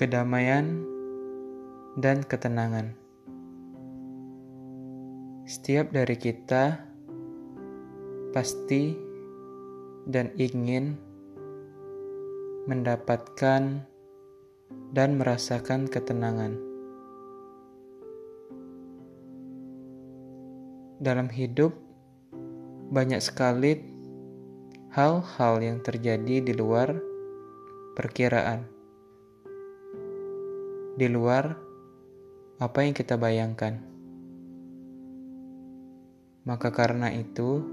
kedamaian, dan ketenangan. Setiap dari kita pasti dan ingin mendapatkan dan merasakan ketenangan. Dalam hidup, banyak sekali hal-hal yang terjadi di luar perkiraan di luar apa yang kita bayangkan. Maka karena itu,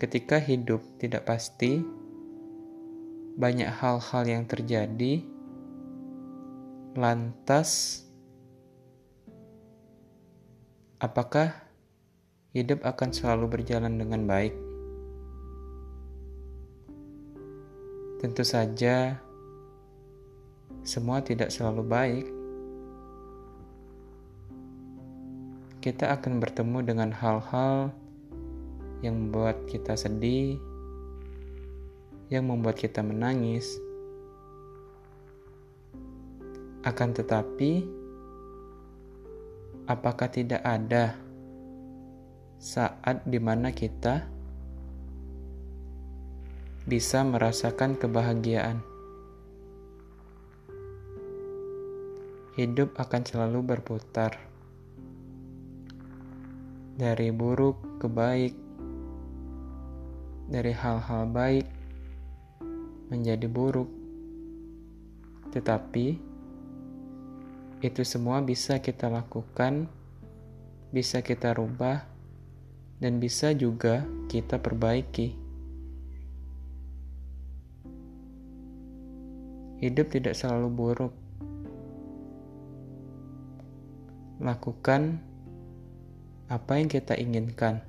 ketika hidup tidak pasti, banyak hal-hal yang terjadi, lantas apakah hidup akan selalu berjalan dengan baik? Tentu saja, semua tidak selalu baik. Kita akan bertemu dengan hal-hal yang membuat kita sedih, yang membuat kita menangis. Akan tetapi, apakah tidak ada saat di mana kita bisa merasakan kebahagiaan? Hidup akan selalu berputar. Dari buruk ke baik, dari hal-hal baik menjadi buruk, tetapi itu semua bisa kita lakukan, bisa kita rubah, dan bisa juga kita perbaiki. Hidup tidak selalu buruk lakukan apa yang kita inginkan.